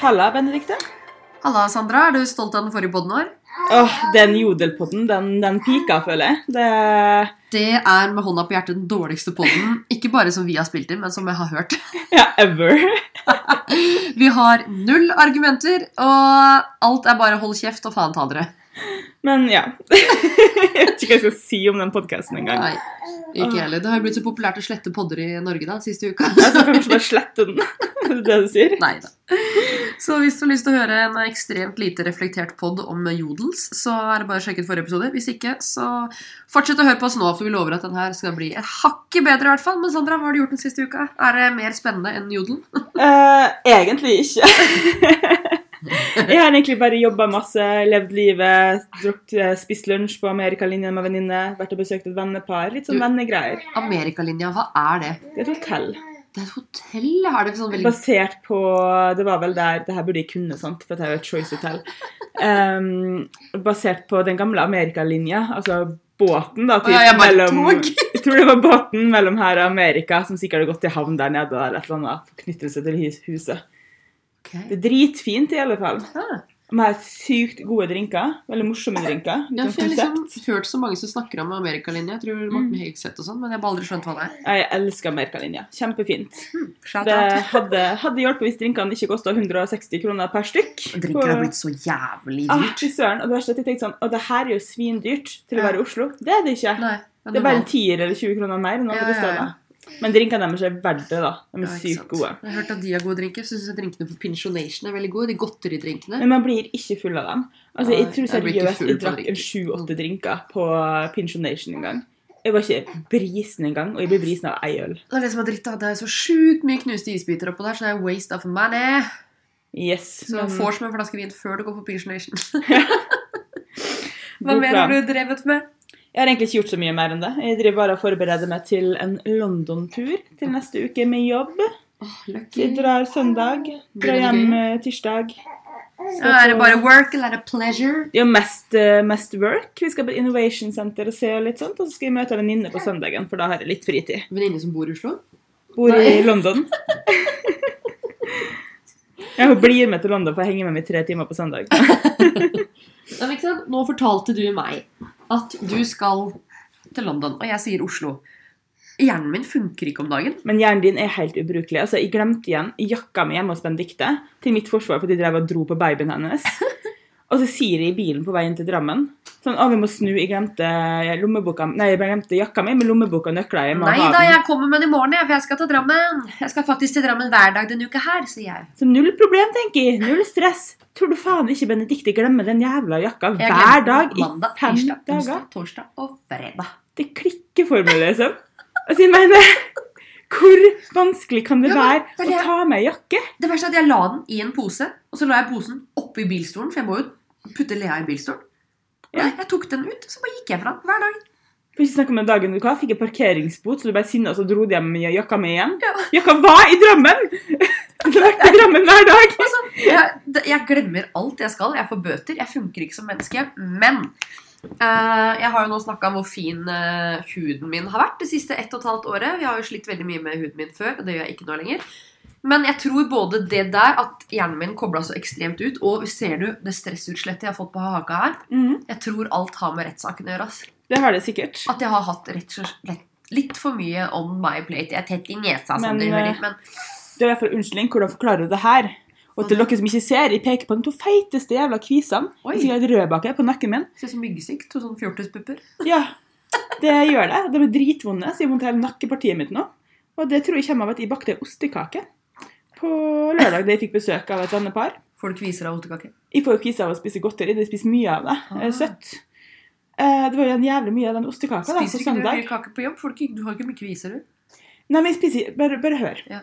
Halla, Benedikte. Halla, Sandra. Er du stolt av den forrige podden vår? Åh, Den jodelpodden, den, den pika, føler jeg. Det Det er med hånda på hjertet den dårligste podden. Ikke bare som vi har spilt inn, men som jeg har hørt. Ja, ever. Vi har null argumenter, og alt er bare hold kjeft og faen ta dere. Men ja. Jeg vet ikke hva jeg skal si om den podkasten engang. Nei, ikke heller. Det har blitt så populært å slette podder i Norge da, siste uka. Jeg skal kanskje bare slette den. Er det det du sier? Nei da. Så hvis du har lyst til å høre en ekstremt lite reflektert pod om jodels, så er det bare å sjekke ut forrige episode. Hvis ikke, så fortsett å høre på oss nå, for vi lover at den her skal bli et hakket bedre i hvert fall. Men Sandra, hva har du gjort den siste uka? Er det mer spennende enn jodelen? uh, egentlig ikke. Jeg har egentlig bare jobba masse, levd livet, drukket, eh, spist lunsj på Amerikalinja med venninne, vært og besøkt et vennepar. Litt sånn vennegreier. Amerikalinja, hva er det? Det er et hotell. Det er et hotell? Har det sånn veldig Basert på Det var vel der Det her burde jeg kunne, sant, for det er jo et Choice Hotel. Um, basert på den gamle Amerikalinja, altså båten, da. Ja, jeg bare mellom, tog. jeg tror det var båten mellom her og Amerika som sikkert har gått i havn der nede. eller et eller annet Forknyttelse til huset. Ok. Det er dritfint, i alle fall. Ah. De har sykt gode drinker. Veldig morsomme drinker. Ja, sånn jeg har liksom hørt så mange som snakker om Amerikalinja. Jeg tror Morten Hegseth og sånn, men jeg har aldri skjønt hva det er. Jeg elsker Amerikalinja. Kjempefint. Mm. Det hadde, hadde hjulpet hvis drinkene ikke kosta 160 kroner per stykk. Drinker har blitt så jævlig Ah, dyrt. Ah, søren. Og det verste er at jeg tenkte sånn Og det her er jo svindyrt til å være i Oslo. Det er det ikke. Nei, Det er bare en tier eller 20 kroner mer. enn Ja, andre ja, steder. ja. Men drinkene deres er verdt det, da. De er Ja, sykt gode. Jeg har hørt at de har gode drinker. Syns drinkene på Pinsjonation er veldig gode. De godteridrinkene. Men man blir ikke full av dem. Altså, jeg tror jeg seriøst jeg på drakk sju-åtte drinker på Pinsjonation en gang. Jeg var ikke brisen engang, og jeg ble brisen av ei øl. Det er det som er dritt. da. Det er så sjukt mye knuste isbiter oppå der, så det er waste of money. Yes. Så men- får som en flaske vin før du går på Pensionation. Hva mer har du drevet med? Jeg har egentlig ikke gjort så mye mer enn det. Jeg driver bare og forbereder meg til en London-tur til neste uke med jobb. Jeg drar søndag, drar hjem eh, tirsdag. Så er det bare work, eller er det pleasure? Det er jo mest, eh, mest work. Vi skal på Innovation Center og se litt sånt, og så skal jeg møte en venninne på søndagen, for da har jeg litt fritid. Venninne som bor i Oslo? Bor i London. Ja, hun blir med til London for å henge med meg i tre timer på søndag. Nå fortalte du meg at du skal til London, og jeg sier Oslo. Hjernen min funker ikke om dagen. Men hjernen din er helt ubrukelig. Altså, Jeg glemte igjen jakka mi hjemme hos Benedicte til mitt forsvar fordi jeg drev og dro på babyen hennes. Og så sier de i bilen på veien til Drammen sånn, å, vi må snu, jeg glemte lommeboka Nei, jeg glemte jakka mi med lommeboka og nøkler. Jeg må Nei da, jeg kommer med den i morgen, jeg, for jeg skal til Drammen. Jeg skal faktisk til Drammen hver dag denne uka her, sier jeg. Så null problem, tenker jeg. Null stress. Tror du faen ikke Benedicte glemmer den jævla jakka hver dag i mandag, fem tirsdag, dager? onsdag, torsdag og fredag. Det klikker for meg, liksom. Altså, jeg mener Hvor vanskelig kan det Ja, men være det å jeg, ta med jakke? Det verste er at jeg la den i en pose, og så la jeg posen oppi bilstolen, for jeg må jo putte Lea i bilstolen. Ja. Nei, Jeg tok den ut, så bare gikk jeg fra den hver dag. For ikke snakke om den dagen du hva, fikk jeg parkeringsbot, så du ble sinna og så dro du hjem med jakka mi igjen. Ja. Jakka var i Drammen! Du har vært i Drammen hver dag. Altså, jeg, jeg glemmer alt jeg skal. Jeg får bøter. Jeg funker ikke som menneske. Men uh, jeg har jo nå snakka om hvor fin uh, huden min har vært det siste ett og et halvt året. Vi har jo slitt veldig mye med huden min før, og det gjør jeg ikke nå lenger. Men jeg tror både det der, at hjernen min kobla så ekstremt ut, og ser du det stressutslettet jeg har fått på haka her Mm. Jeg tror alt har med rettssaken å gjøre. ass. Det har det sikkert. At jeg har hatt rett og slett litt for mye on my plate. Jeg er tett i nesa, som Men, dere hører. eh, Men Det er for hvert fall unnskyldning. Hvordan forklarer du det her? Og til dere som ikke ser, jeg peker på de to feiteste jævla kvisene. Oi. Jeg har et rødbake på nakken min. ser ut som myggsykk. To sånne fjortispupper. Ja, det gjør det. De er dritvonde, så jeg vondt hele nakkepartiet mitt nå. Og det tror jeg kommer av at jeg bakte ostekake på lørdag da jeg fikk besøk av et vennepar. Får du kviser av ostekake? Jeg får jo kvise av å spise godteri. Jeg spiser mye av det. Ah. Eh, Søtt. Eh, Det var jo en jævlig mye av den ostekaka da, på Spiser ikke du søndag. mye kake på jobb? Folk, du, har ikke mye kviser, du. Nei, men jeg spiser Bare, bare hør. Ja.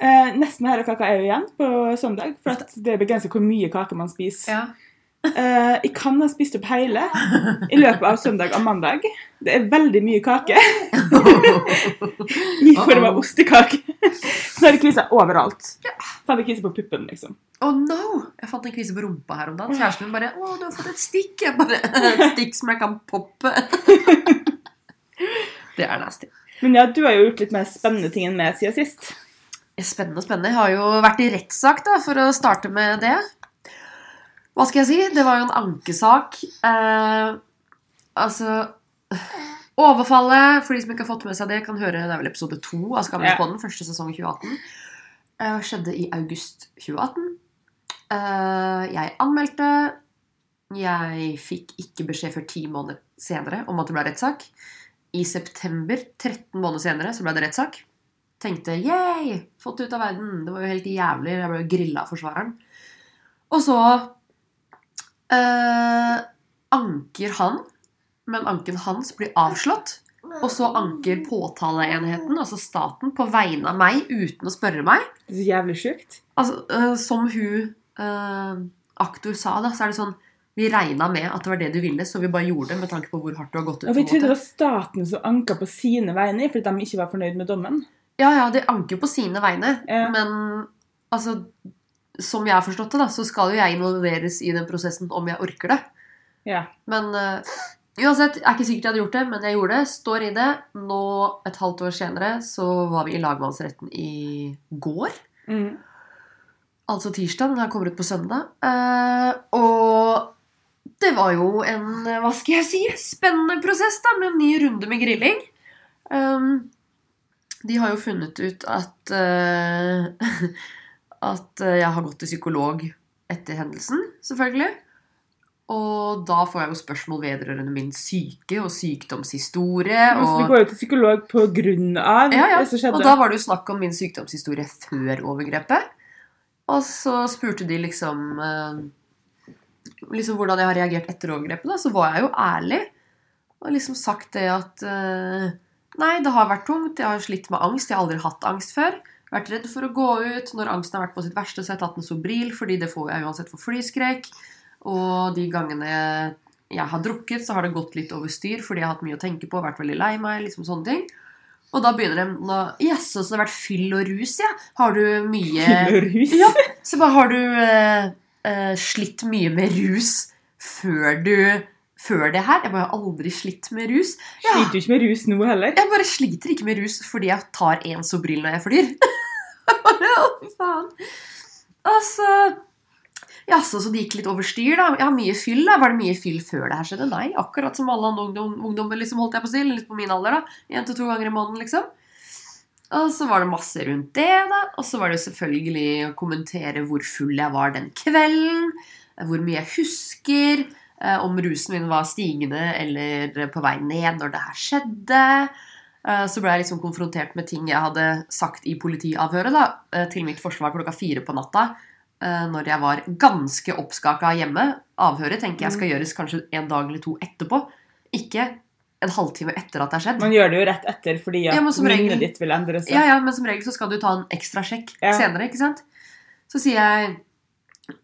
Eh, nesten hele kaka er jo igjen på søndag, for det begrenser hvor mye kake man spiser. Ja. Eh, jeg kan ha spist opp hele i løpet av søndag og mandag. Det er veldig mye kake i form av ostekake. Så er det kvisa overalt. Hadde jeg kvise på puppen, liksom. Oh no! Jeg fant en kvise på rumpa her om dagen. Kjæresten min bare 'Å, du har fått et stikk.' Jeg bare Et stikk som jeg kan poppe. Det er nasty. Men ja, du har jo gjort litt mer spennende ting enn meg siden sist. Spennende, spennende. Jeg har jo vært i rettssak, da, for å starte med det. Hva skal jeg si? Det var jo en ankesak. Eh, altså Overfallet, for de som ikke har fått med seg det, kan høre det er vel episode to av Skamløspodden, første sesong 2018. Eh, skjedde i august 2018. Eh, jeg anmeldte. Jeg fikk ikke beskjed før ti måneder senere om at det ble rettssak. I september, 13 måneder senere, så ble det rettssak. Tenkte yay, fått det ut av verden. Det var jo helt jævlig. Jeg ble jo grilla av forsvareren. Og så eh, anker han, men anken hans blir avslått. Og så anker påtaleenheten, altså staten, på vegne av meg uten å spørre meg. Det er så jævlig sjukt. Altså, eh, Som hun eh, aktor sa, da, så er det sånn Vi regna med at det var det du ville, så vi bare gjorde det med tanke på hvor hardt du har gått ut. Ja, vi trodde det var staten som anka på sine vegne fordi de ikke var fornøyd med dommen. Ja, ja, de anker på sine vegne, Ja. men altså Som jeg har forstått det, da, så skal jo jeg involveres i den prosessen om jeg orker det. Ja. Men uh, uansett, jeg er ikke sikkert jeg hadde gjort det, men jeg gjorde det. Står i det. Nå, et halvt år senere, så var vi i lagmannsretten i går. Mm. Altså tirsdag. Den her kommer ut på søndag. Uh, og det var jo en, eh, hva skal jeg si, spennende prosess, da, med en ny runde med grilling. Um, de har jo funnet ut at eh, At eh, jeg har gått til psykolog etter hendelsen, selvfølgelig. Og da får jeg jo spørsmål vedrørende min syke og sykdomshistorie. Så du går jo til psykolog på grunn av ja, ja. det som skjedde. og da var det jo snakk om min sykdomshistorie før overgrepet. Og så spurte de liksom eh, Liksom hvordan jeg har reagert etter overgrepet. Da. Så var jeg jo ærlig og liksom sagt det at eh, Nei, det har vært tungt. Jeg har slitt med angst. Jeg har aldri hatt angst før. Vært redd for å gå ut. Når angsten har vært på sitt verste, så har jeg tatt en Sobril, fordi det får jeg uansett for flyskrekk. Og de gangene jeg har drukket, så har det gått litt over styr fordi jeg har hatt mye å tenke på, vært veldig lei meg, liksom sånne ting. Og da begynner de å Jaså, så det har vært fyll og rus, ja? Har du mye Fyllerus. Ja. Så bare har du eh, eh, slitt mye med rus før du Før det her? Jeg bare har aldri slitt med rus. Ja. Sliter du ikke med rus nå heller? Jeg bare sliter ikke med rus fordi jeg tar én Sobril når jeg flyr. Fy faen. så, Jaså, så det gikk litt over styr, da. Ja, mye fyll, da. Var det mye fyll før det her skjedde? Nei, akkurat som alle andre ungdom, ungdommer, liksom, holdt jeg på å si. Litt på min alder, da. Én til to ganger i måneden, liksom. Og så var det masse rundt det, da. Og så var det selvfølgelig å kommentere hvor full jeg var den kvelden. Hvor mye jeg husker. eh, Om rusen min var stigende eller på vei ned når det her skjedde. Eh, Så ble jeg liksom konfrontert med ting jeg hadde sagt i politiavhøret da, eh, til mitt forsvar klokka fire på natta. eh, Når jeg var ganske oppskaka hjemme. Avhøret tenker jeg skal gjøres kanskje en dag eller to etterpå. Ikke en halvtime etter at det har skjedd. Man gjør det jo rett etter fordi at Ja, minnet ditt vil endre seg. Ja, ja, men som regel så skal du ta en ekstra sjekk Ja. senere, ikke sant? Så sier jeg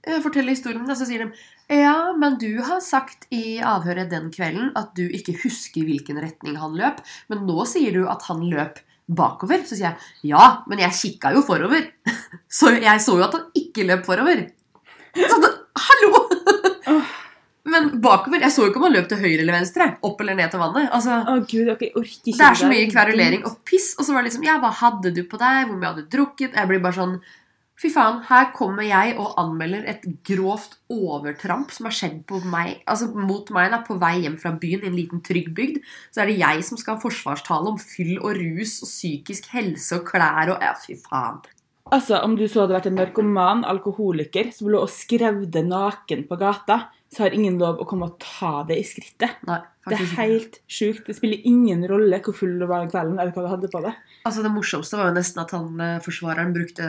jeg forteller historien, og så sier de ja, men du har sagt i avhøret den kvelden at du ikke husker hvilken retning han løp, men nå sier du at han løp bakover. Så sier jeg ja, men jeg kikka jo forover. Så jeg så jo at han ikke løp forover. Så da, hallo! Men bakover Jeg så jo ikke om han løp til høyre eller venstre. Opp eller ned til vannet. Altså, Å gud, okay, det er så mye kverulering og piss. Og så var det liksom Ja, hva hadde du på deg? Hvor mye hadde du drukket? Jeg blir bare sånn Fy faen, her kommer jeg og anmelder et grovt overtramp som har skjedd på meg, altså mot meg da, på vei hjem fra byen i en liten trygg bygd. Så er det jeg som skal ha forsvarstale om fyll og rus og psykisk helse og klær og Ja, fy faen. Altså, Om du så hadde vært en narkoman, alkoholiker, som lå og skrevde naken på gata, så har ingen lov å komme og ta det i skrittet. Nei, Det er helt sjukt. Det spiller ingen rolle hvor full du var den kvelden, eller hva du hadde på det. Altså Det morsomste var jo nesten at han eh, forsvareren brukte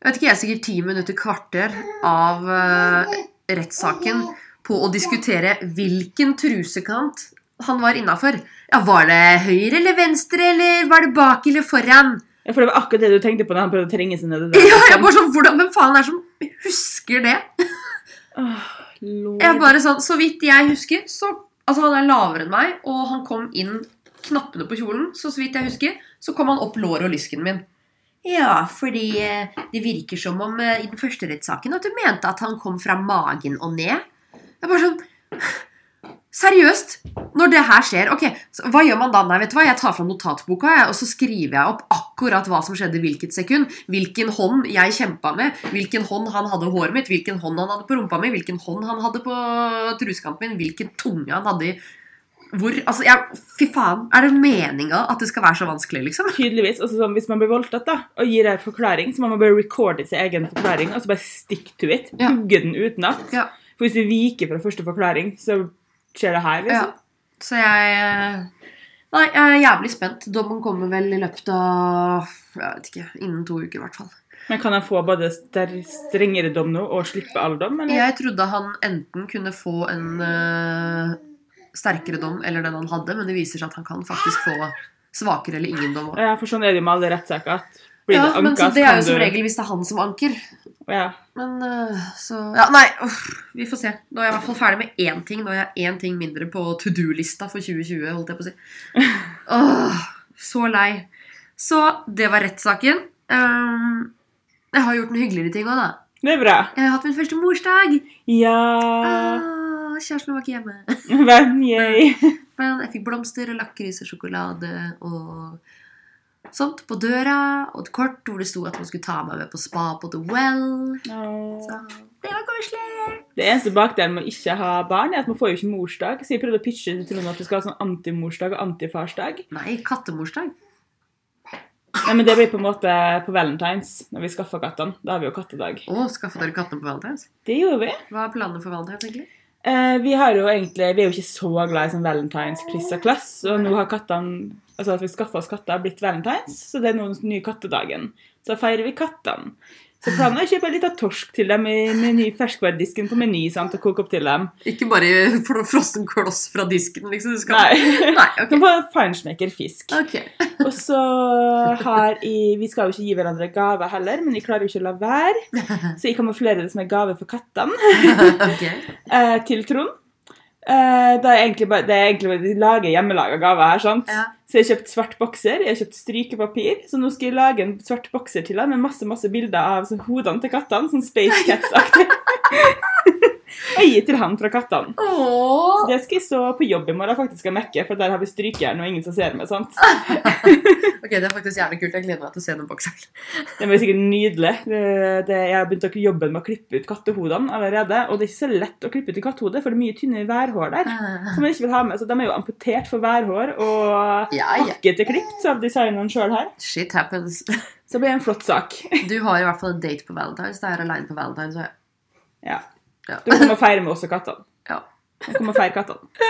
jeg vet ikke, jeg er sikkert ti minutter, kvarter av uh, rettssaken på å diskutere hvilken trusekant han var innafor. Ja, var det høyre eller venstre, eller var det bak eller foran? Ja, For det var akkurat det du tenkte på da han prøvde å trenge seg ned i det. Ja, jeg bare sånn, hvordan, Hvem faen er det som husker det? Lord. Jeg bare sånn, Så vidt jeg husker, så Altså, han er lavere enn meg, og han kom inn knappene på kjolen. Så så vidt jeg husker, så kom han opp låret og lysken min. Ja, fordi eh, det virker som om eh, i den første rettssaken at du mente at han kom fra magen og ned. Det er bare sånn Seriøst! Når det her skjer, ok, hva gjør man da? Nei, vet du hva, Jeg tar fram notatboka jeg, og så skriver jeg opp akkurat hva som skjedde i hvilket sekund. Hvilken hånd jeg kjempa med, hvilken hånd han hadde håret mitt, hvilken hånd han hadde på rumpa mi, hvilken hånd han hadde på trusekanten min, hvilken tunge han hadde i hvor, altså, ja, Fy faen, er det meninga at det skal være så vanskelig, liksom? Tydeligvis. Altså, sånn, hvis man blir voldtatt da, og gir en forklaring, så må man bare recorde sin egen forklaring og så bare stick to it. Ja. Hugge den utenat. Ja. For hvis du viker fra første forklaring, så skjer det her. Ja. liksom. Så jeg eh, Nei, jeg er jævlig spent. Dommen kommer vel i løpet av Jeg vet ikke. Innen to uker, i hvert fall. Men kan jeg få både strengere dom nå og slippe all dom? Eller? Jeg trodde han enten kunne få en eh, sterkere dom eller den han hadde, men det viser seg at han kan faktisk få svakere eller ingen dom. Ja, for sånn er det jo med alle rettssaker. Ja, det men anka, så det er jo som du- regel hvis det er han som anker. Ja. Men eh, så Ja, nei, uff, vi får se. Nå er jeg i hvert fall ferdig med én ting. Nå er jeg én ting mindre på to do-lista for 2020, holdt jeg på å si. Åh, så lei. Så det var rettssaken. Um, jeg har gjort noen hyggeligere ting òg, da. Det er bra. Jeg har hatt min første morsdag. Ja Ah, kjæresten var ikke hjemme. Men, yay. Men jeg fikk blomster og lakris og sjokolade og sånt på døra. Og et kort hvor det sto at hun skulle ta meg med på spa på The Well. Så det var koselig. Det eneste bakdelen med å ikke ha barn, er at man får jo ikke morsdag. Så jeg prøvde å pitche til Trond at vi skal ha sånn antimorsdag og antifarsdag. Nei, kattemorsdag. Nei, men det blir på en måte på valentines, når vi skaffer kattene. Da har vi jo kattedag. Å, skaffa dere kattene på valentines? Det gjorde vi. Hva er planene for valentines, egentlig? Eh, vi har jo egentlig, vi er jo ikke så glad i sånn valentines kliss og klass, og nå har kattene, altså at vi skaffer oss katter, blitt valentines, så det er nå den nye kattedagen. Så feirer vi kattene. Så planen er å kjøpe litt av torsk til dem i meny, ferskvaredisken på meny, sant, og koke opp til dem. Ikke bare fro- frossen kloss fra disken, liksom? Du skal... Nei. Nei, Du får feinschmecker fisk. Ok. Og så har jeg Vi skal jo ikke gi hverandre gaver heller, men jeg klarer jo ikke å la være. Så jeg kamuflerer det som en gave for kattene ok. eh, til Trond. Eh, det er egentlig bare, det er egentlig bare de lager hjemmelaga gaver her, sant? Ja. Så jeg har kjøpt svart bokser, jeg har kjøpt strykepapir, så nå skal jeg lage en svart bokser til deg med masse masse bilder av hodene til kattene, sånn Space Cats-aktig. og gi til han fra kattene. Så det skal jeg stå på jobb i morgen faktisk og mekke, for der har vi strykejern og ingen som ser meg. sant? Ok, det er faktisk jævlig kult. Jeg gleder meg til å se den bokseren. Det blir sikkert nydelig. Det, det, jeg har begynt å jobbe med å klippe ut kattehodene allerede. Og det er ikke så lett å klippe ut et kattehode, for det er mye tynne værhår der. Som man ikke vil ha med. Så de er jo amputert for værhår og Ja, ja. hakket er klipt av designeren sjøl her. Shit happens. Så det blir en flott sak. Du har i hvert fall en date på valentines. Det er aleine på valentines. Og. Ja. Ja. Du kommer og feire med oss og kattene. Ja. Du kommer og feire kattene.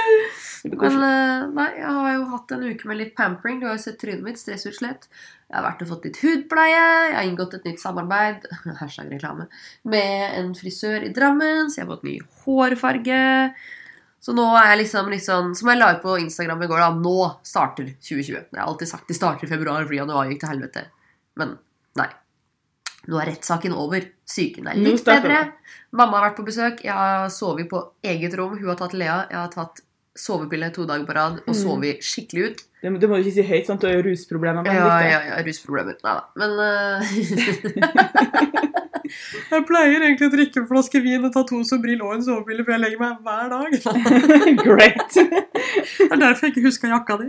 Men eh, nei, jeg har jo hatt en uke med litt pampering. Du har jo sett trynet mitt. Stressutslett. Jeg har vært og fått litt hudpleie. Jeg har inngått et nytt samarbeid hashtag reklame, med en frisør i Drammen. Så jeg har fått ny hårfarge. Så nå er jeg liksom litt sånn Som jeg la ut på Instagram i går, da. Nå starter 2020. Jeg har alltid sagt det starter i februar fordi januar gikk til helvete. Men nei. Nå er rettssaken over. Psyken er litt bedre. Mamma har vært på besøk. Jeg har sovet på eget rom. Hun har tatt Lea. Jeg har tatt sovepille to dager på rad og Mm. sovet skikkelig ut. Det, det må du ikke si høyt, sant? Du har jo rusproblemer. Ja, ja, ja, rusproblemer. Nei da. Men uh... Jeg pleier egentlig å drikke en flaske vin og ta to Sobril og en sovepille før jeg legger meg hver dag. Great. Det er derfor jeg ikke huska jakka di.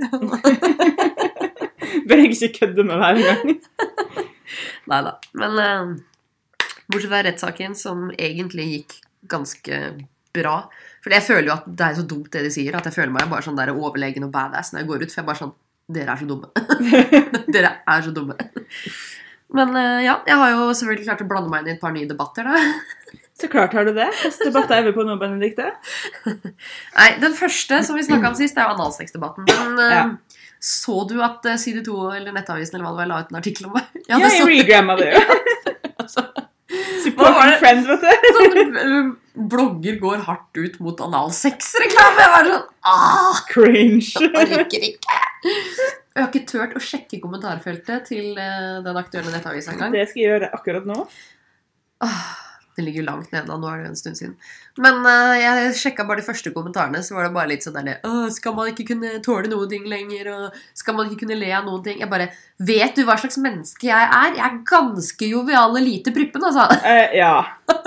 Bør jeg ikke kødde med hver gang. Nei da. Men eh, bortsett fra rettssaken, som egentlig gikk ganske bra For jeg føler jo at det er så dumt det de sier, at jeg føler meg bare sånn der overlegen og badass når jeg går ut. For jeg er bare sånn Dere er så dumme. Dere er så dumme. Men eh, ja, jeg har jo selvfølgelig klart å blande meg inn i et par nye debatter, da. Så klart har du det. Hvilken debatt er vi på nå, Benedikte? Nei, Den første som vi snakka om sist, er jo analsexdebatten. Men eh, Ja. Så du at eh, Side 2 eller Nettavisen eller hva det var, la ut en artikkel om meg? Ja, det jeg regramma det jo. altså, Supporting Hva friend, vet du. sånn, eh, blogger går hardt ut mot analsexreklame. Jeg var sånn ah, Cringe. Orker ikke. Jeg har ikke turt å sjekke kommentarfeltet til eh, den aktuelle nettavisa engang. Det skal jeg gjøre akkurat nå. Ah, Det ligger langt nede. Nå er det jo en stund siden. Men uh, jeg sjekka bare de første kommentarene, så var det bare litt sånn der «Åh, Skal man ikke kunne tåle noen ting lenger? Og skal man ikke kunne le av noen ting? Jeg bare Vet du hva slags menneske jeg er? Jeg er ganske jovial og lite prippen, altså. Uh, ja.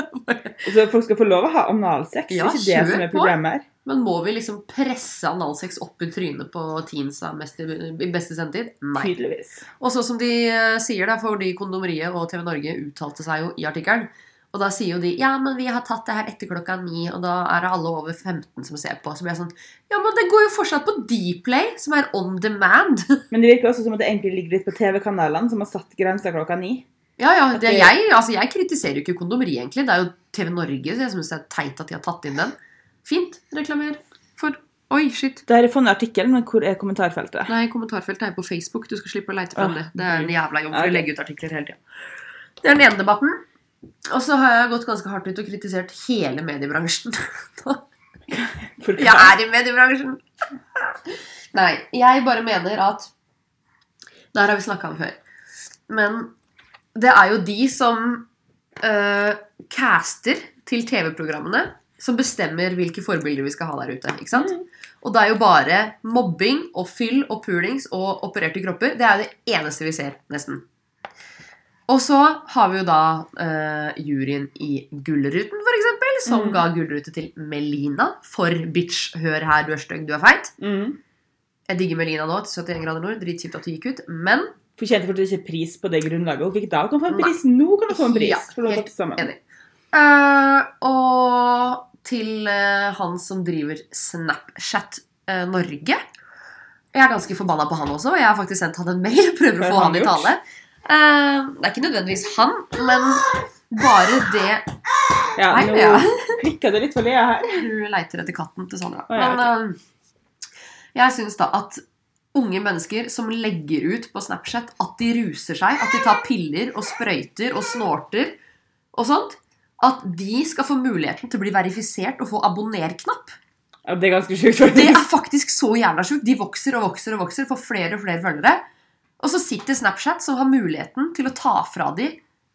Så folk skal få lov å ha analsex? Ja, ikke det som er problemet her? Men må vi liksom presse analsex opp i trynet på teensa mest i, i beste sendetid? Nei. Tydeligvis. Og så som de eh, sier, da, fordi Kondomeriet og TV Norge uttalte seg jo i artikkelen. Og da sier jo de ja, men vi har tatt det her etter klokka ni, og da er det alle over 15 som ser på. Så blir jeg sånn Ja, men det går jo fortsatt på Dplay, som er on demand. Men det virker også som at det egentlig ligger litt på TV-kanalene, som har satt grensa klokka ni. Ja, ja, det, jeg, altså, jeg kritiserer jo ikke kondomeri, egentlig. Det er jo TV Norge, så jeg syns det er teit at de har tatt inn den. Fint. Reklamer for Oi, shit. Det er funnet artikkelen, men hvor er kommentarfeltet? Nei, kommentarfeltet er på Facebook. Du skal slippe å leite fram det. Det er en jævla jobb for å legge ut artikler hele tida. Det er den ene debatten. Og så har jeg gått ganske hardt ut og kritisert hele mediebransjen. Jeg er i mediebransjen! Nei, jeg bare mener at Det her har vi snakka om før. Men det er jo de som øh, caster til TV-programmene, som bestemmer hvilke forbilder vi skal ha der ute. ikke sant? Og det er jo bare mobbing og fyll og pulings og opererte kropper. Det er jo det eneste vi ser, nesten. Og så har vi jo da uh, juryen i Gullruten, eksempel, som Mm. ga gullrute til Melina. For bitch, hør her, du er stygg, du er feit. Mm. Jeg digger Melina nå til 71 grader nord. Dritkjipt at hun gikk ut. Men Fortjente du ikke pris på det grunnlaget hun fikk da. Hun kan få en pris nå! kan hun få en pris Ja, helt enig. Uh, og til uh, han som driver Snapchat uh, Norge. Jeg er ganske forbanna på han også, og jeg har faktisk sendt han en mail prøver å få han han i gjort? tale. Eh, det er ikke nødvendigvis han, men bare det Ja, Nei, nå ja. klikka det litt for Lea her. Hun leiter etter katten til Sandra. Oh, ja, Men uh, jeg syns da at unge mennesker som legger ut på Snapchat at de ruser seg, at de tar piller og sprøyter og snorter og sånt, at de skal få muligheten til å bli verifisert og få abonner-knapp. Ja, det er ganske sjukt, Det faktisk. er faktisk så jævla sjukt. De vokser og vokser og vokser, får flere og flere følgere. Og så sitter Snapchat som har muligheten til å ta fra de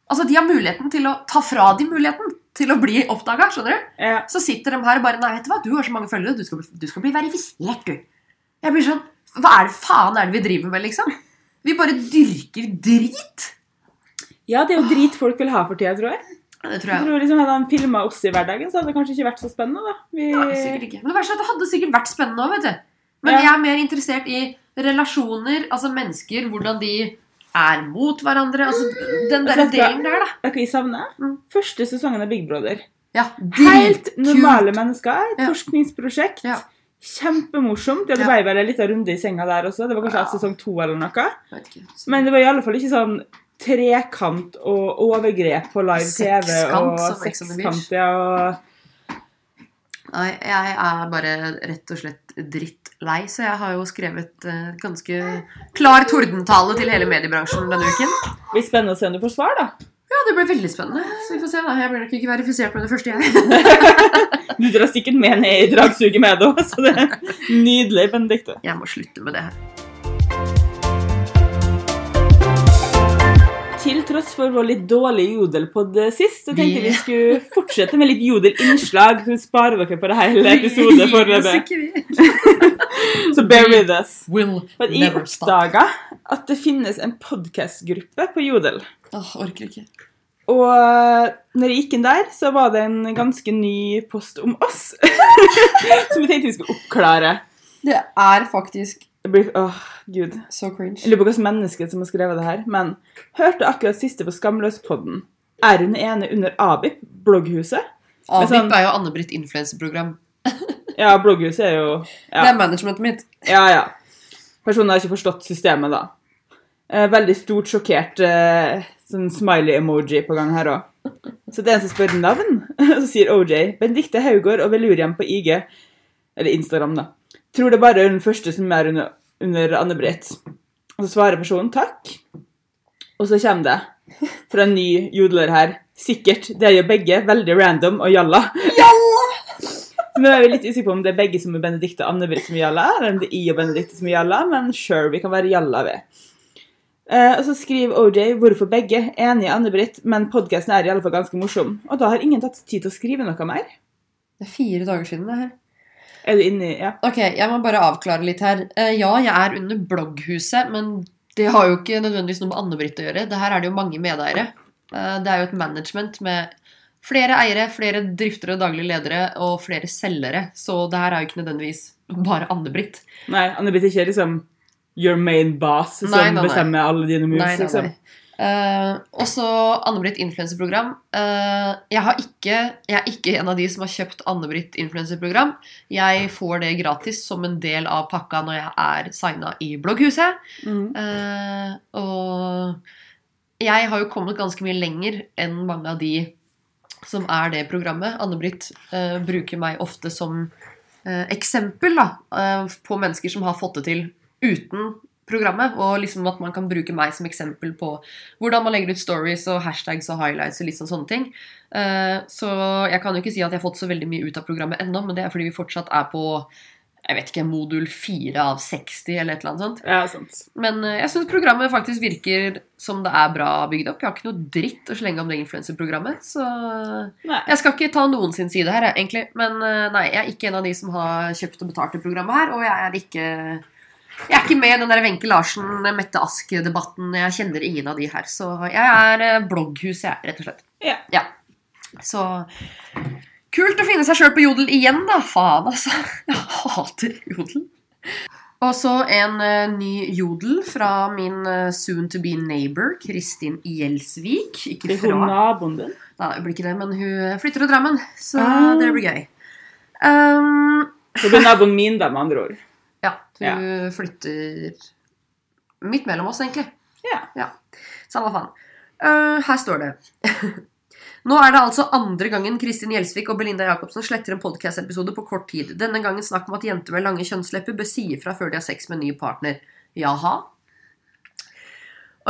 Altså, de har muligheten til å ta fra de muligheten til å bli oppdaga, skjønner du? Ja. Så sitter de her og bare Nei, vet du hva, du har så mange følgere, du skal, bli- du skal bli verifisert, du. Jeg blir sånn Hva er det faen er det vi driver med, liksom? Vi bare dyrker drit. ja, det er jo drit folk vil ha for tida, tror jeg. Ja, det tror Jeg jeg. tror liksom Hadde han filma oss i hverdagen, så hadde det kanskje ikke vært så spennende. da. Vi... Ja, sikkert ikke. Men det verste er det hadde sikkert vært spennende òg, vet du. Men Ja. jeg er mer interessert i relasjoner, altså mennesker, hvordan de er mot hverandre. Altså den der vet delen der, da. Vet du hva jeg savner? Mm. Første sesongen av Big Brother. Ja, Helt normale normale mennesker. Et Ja. forskningsprosjekt. Ja. Kjempemorsomt. Det Ja. ble vel en liten runde i senga der også. Det var kanskje Ja. sesong to eller noe. Men det var i alle fall ikke sånn trekant og overgrep på live TV Sekskant, og sekskant. Ja, og Nei, jeg er bare rett og slett drittlei, så jeg har jo skrevet uh, ganske klar tordentale til hele mediebransjen denne uken. det blir spennende å se om du får svar, da. Ja, det blir veldig spennende. Så vi får se da. Jeg blir nok ikke verifisert med det første, jeg. Du drar sikkert med ned i dragsuget med det òg, så det er nydelig, Benedicte. Jeg må slutte med det her. Til tross for vår litt dårlige jodel på sist, så tenkte Vi- skulle fortsette med litt jodelinnslag. Så vi sparer dere på det hele episoden foreløpig. Så bear with us. For at jeg oppdaga at det finnes en podkastgruppe på Jodel. Åh, orker ikke. Og når jeg gikk inn der, så var det en ganske ny post om oss. som vi tenkte vi skulle oppklare. Det er faktisk blir, åh, gud. så cringe. Jeg lurer på hvilket menneske som har skrevet det her. Men hørte akkurat siste på Skamløspodden. Er hun ene under Abip, blogghuset? Abip sånn- er jo Anne-Britt influenseprogram. Ja, blogghuset er jo Det er managementet mitt. Ja, ja. Personen har ikke forstått systemet, da. Eh, veldig stort sjokkert eh, sånn smiley-emoji på gang her òg. Så det er en som spør navn, så sier OJ Benedicte Haugård og Velurian på IG, eller Instagram, da. Tror det bare er den første som er under, under Anne-Britt. Og så svarer personen takk. Og så kommer det fra en ny jodler her. Sikkert. Det er jo begge veldig random og jalla. Jalla! Nå er vi litt usikre på om det er begge som er Benedicte og Anne-Britt som er jalla, eller om det er I og Benedicte som er jalla, men sure, vi kan være jalla ved. Eh, og så skriver OJ 'Hvorfor begge?' Enig i Anne-Britt, men podkasten er i alle fall ganske morsom. Og da har ingen tatt tid til å skrive noe mer. Det er fire dager siden det her. Er du inne i Ja. Ok, jeg må bare avklare litt her. Eh, ja, jeg er under blogghuset, men det har jo ikke nødvendigvis noe med Anne-Britt å gjøre. Det her er det jo mange medeiere. Eh, det er jo et management med flere eiere, flere driftere og daglige ledere og flere selgere. Så det her er jo ikke nødvendigvis bare Anne-Britt. Nei, Anne-Britt er ikke liksom your main boss som Nei, nei, nei. bestemmer alle dine moves. Nei, nei, liksom. nei. Eh, og så Anne-Britt influenserprogram. Uh, jeg, har ikke, jeg er ikke en av de som har kjøpt Anne-Britt influenserprogram. Jeg får det gratis som en del av pakka når jeg er signa i blogghuset. Mm. Uh, og jeg har jo kommet ganske mye lenger enn mange av de som er det programmet. Anne-Britt bruker meg ofte som eksempel da, på mennesker som har fått det til uten programmet. Og liksom at man kan bruke meg som eksempel på hvordan man legger ut stories og hashtags og highlights og litt sånn sånne ting. Eh, så jeg kan jo ikke si at jeg har fått så veldig mye ut av programmet ennå, men det er fordi vi fortsatt er på jeg vet ikke, modul 4 av 60 eller et eller annet sånt. Ja, sant. Men eh, jeg syns programmet faktisk virker som det er bra bygd opp. Jeg har ikke noe dritt å slenge om det influenserprogrammet. Så Nei. jeg skal ikke ta noen sin side her, egentlig. Men eh, nei, jeg er ikke en av de som har kjøpt og betalt det programmet her. Og jeg er ikke jeg er ikke med i den der Wenche Larsen, Mette Ask-debatten. Jeg kjenner ingen av de her. Så jeg er eh, blogghus, jeg, rett og slett. Ja. Så kult å finne seg sjøl på Jodel igjen, da. Faen, altså. Jeg hater Jodel. Og så en uh, ny Jodel fra min uh, soon to be neighbor, Kristin Gjelsvik. Ikke fra. hun naboen din. Nei, det blir ikke det, men hun flytter til Drammen, så Ah. det blir gøy. Um, det er naboen min, da, med andre ord. Ja, hun flytter midt mellom oss, egentlig. Ja. Samme faen. Uh, her står det Nå er det altså andre gangen Kristin Gjelsvik og Belinda Jacobsen sletter en podcast-episode på kort tid. Denne gangen snakk om at jenter med lange kjønnslepper bør si ifra før de har sex med en ny partner. Jaha?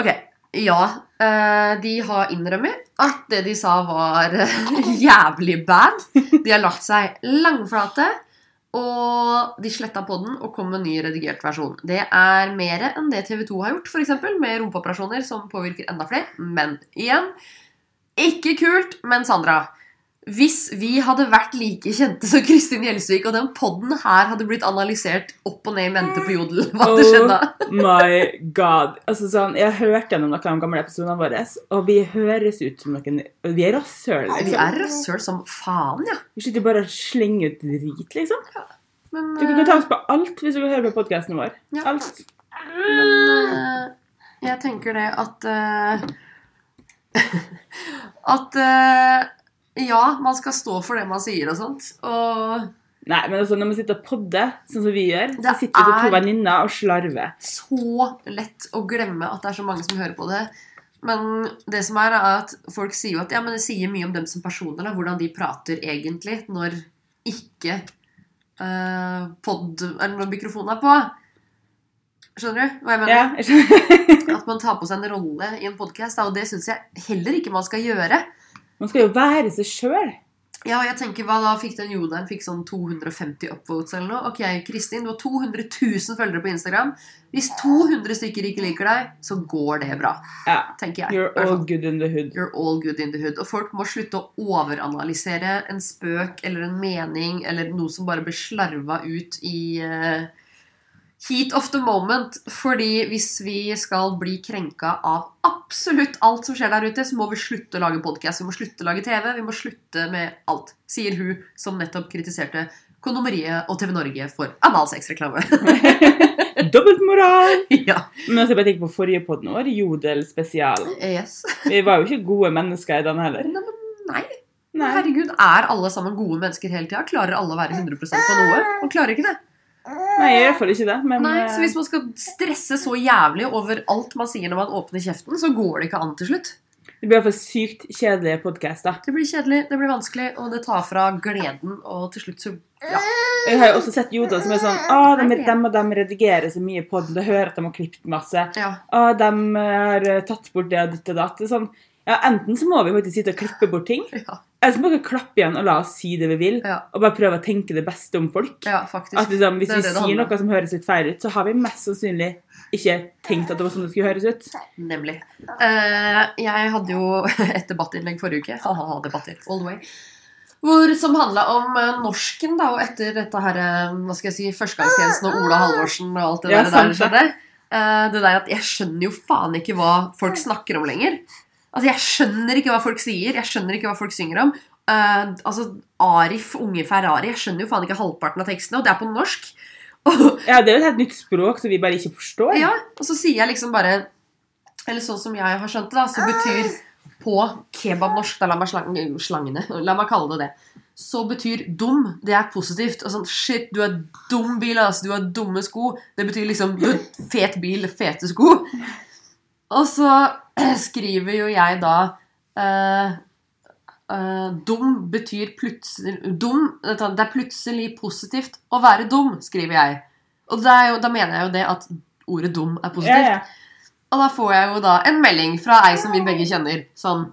Ok. Ja, eh, de har innrømmet at det de sa var jævlig bad. De har lagt seg langflate, og de sletta på den og kom med en ny redigert versjon. Det er mer enn det TV2 har gjort, f.eks. med rumpeoperasjoner som påvirker enda flere. Men igjen ikke kult, men Sandra. Hvis vi hadde vært like kjente som Kristin Gjelsvik, og den podden her hadde blitt analysert opp og ned i mente på Jodel, hva hadde skjedd da? Oh My god. Altså, sånn, jeg har hørt gjennom noen av de gamle episodene våre, og vi høres ut som noen Vi er rasshøl. Liksom. vi er rasshøl som faen, ja. Vi sitter bare og slenger ut drit, liksom. Men, Du kan ta oss på alt hvis du vil høre på podkasten vår. Ja. Alt. men eh, jeg tenker det at uh, At eh, ja, man skal stå for det man sier og sånt. Og Nei, men altså, når man sitter og podder, sånn som vi gjør, så sitter vi som to er- venninner og slarver. så lett å glemme at det er så mange som hører på det. Men det som er, er at folk sier jo at ja, men det sier mye om dem som personer. Da, hvordan de prater egentlig når ikke uh, pod, eller når mikrofonen er på. Skjønner du hva jeg mener? Ja, jeg skjønner. At man tar på seg en rolle i en podkast. Og det syns jeg heller ikke man skal gjøre. Man skal jo være seg sjøl. Ja, jeg tenker, hva da fikk den jodelen fikk sånn 250 upvotes eller noe? Ok, Kristin, du har 200 000 følgere på Instagram. Hvis 200 stykker ikke liker deg, så går det bra. Ja. Tenker jeg. You're all good in the hood. You're all good in the hood. Og folk må slutte å overanalysere en spøk eller en mening eller noe som bare blir slarva ut i eh, heat of the moment. Fordi hvis vi skal bli krenka av absolutt alt som skjer der ute, så må vi slutte å lage podkast, vi må slutte å lage TV, vi må slutte med alt. Sier hun som nettopp kritiserte Kondomeriet og TV Norge for analsexreklame. Dobbeltmoral! ja. Men altså, jeg tenker på forrige podden vår, Jodel spesial. Yes. Vi var jo ikke gode mennesker i den heller. Nei. Nei. Herregud, er alle sammen gode mennesker hele tida? Klarer alle å være 100% på noe? Man klarer ikke det. Nei, jeg fall ikke det. Men Nei, eh, så Hvis man skal stresse så jævlig over alt man sier når man åpner kjeften, så går det ikke an til slutt. det blir i hvert fall sykt kjedelige podkaster. Det blir kjedelig, det blir vanskelig, og det tar fra gleden, og til slutt så ja. Jeg har jo også sett Joda som er sånn Å, de, de og de redigerer så mye på den. Du hører at de har klippet masse. ja. Å, de har eh, tatt bort det og ditt og datt. Sånn, ja, enten så må vi faktisk sitte og klippe bort ting, Ja, så må vi klappe igjen og la oss si det vi vil, Ja. og bare prøve å tenke det beste om folk. ja faktisk. At liksom, Hvis Det vi sier noe som høres litt feil ut, så har vi mest sannsynlig ikke tenkt at det var sånn det skulle høres ut. Nemlig. Uh, jeg hadde jo et debattinnlegg forrige uke. Haha, debatter. All the way. Hvor, som handla om eh, norsken, da, og etter dette her, eh, hva skal jeg si, førstegangstjenesten og Ola Halvorsen og alt det Ja, der, sant der skjedde. Uh, det der at jeg skjønner jo faen ikke hva folk snakker om lenger. Altså, Jeg skjønner ikke hva folk sier, jeg skjønner ikke hva folk synger om. Uh, altså, Arif, unge Ferrari, jeg skjønner jo faen ikke halvparten av tekstene, og det er på norsk. Ja, Det er jo et helt nytt språk som vi bare ikke forstår. ja, og så sier jeg liksom bare Eller sånn som jeg har skjønt det, da, så betyr på kebabnorsk da, La meg slang, slangene, la meg kalle det det. Så betyr dum, det er positivt. Og sånn, Shit, du er dum bil, altså, Du har dumme sko. Det betyr liksom du har fet bil, fete sko. Og så skriver jo jeg da eh, eh, Dum betyr plutselig Dum, Det er plutselig positivt å være dum, skriver jeg. Og det er jo, da mener jeg jo det at ordet dum er Ja, positivt. ja. Og da får jeg jo da en melding fra ei som vi begge kjenner. Sånn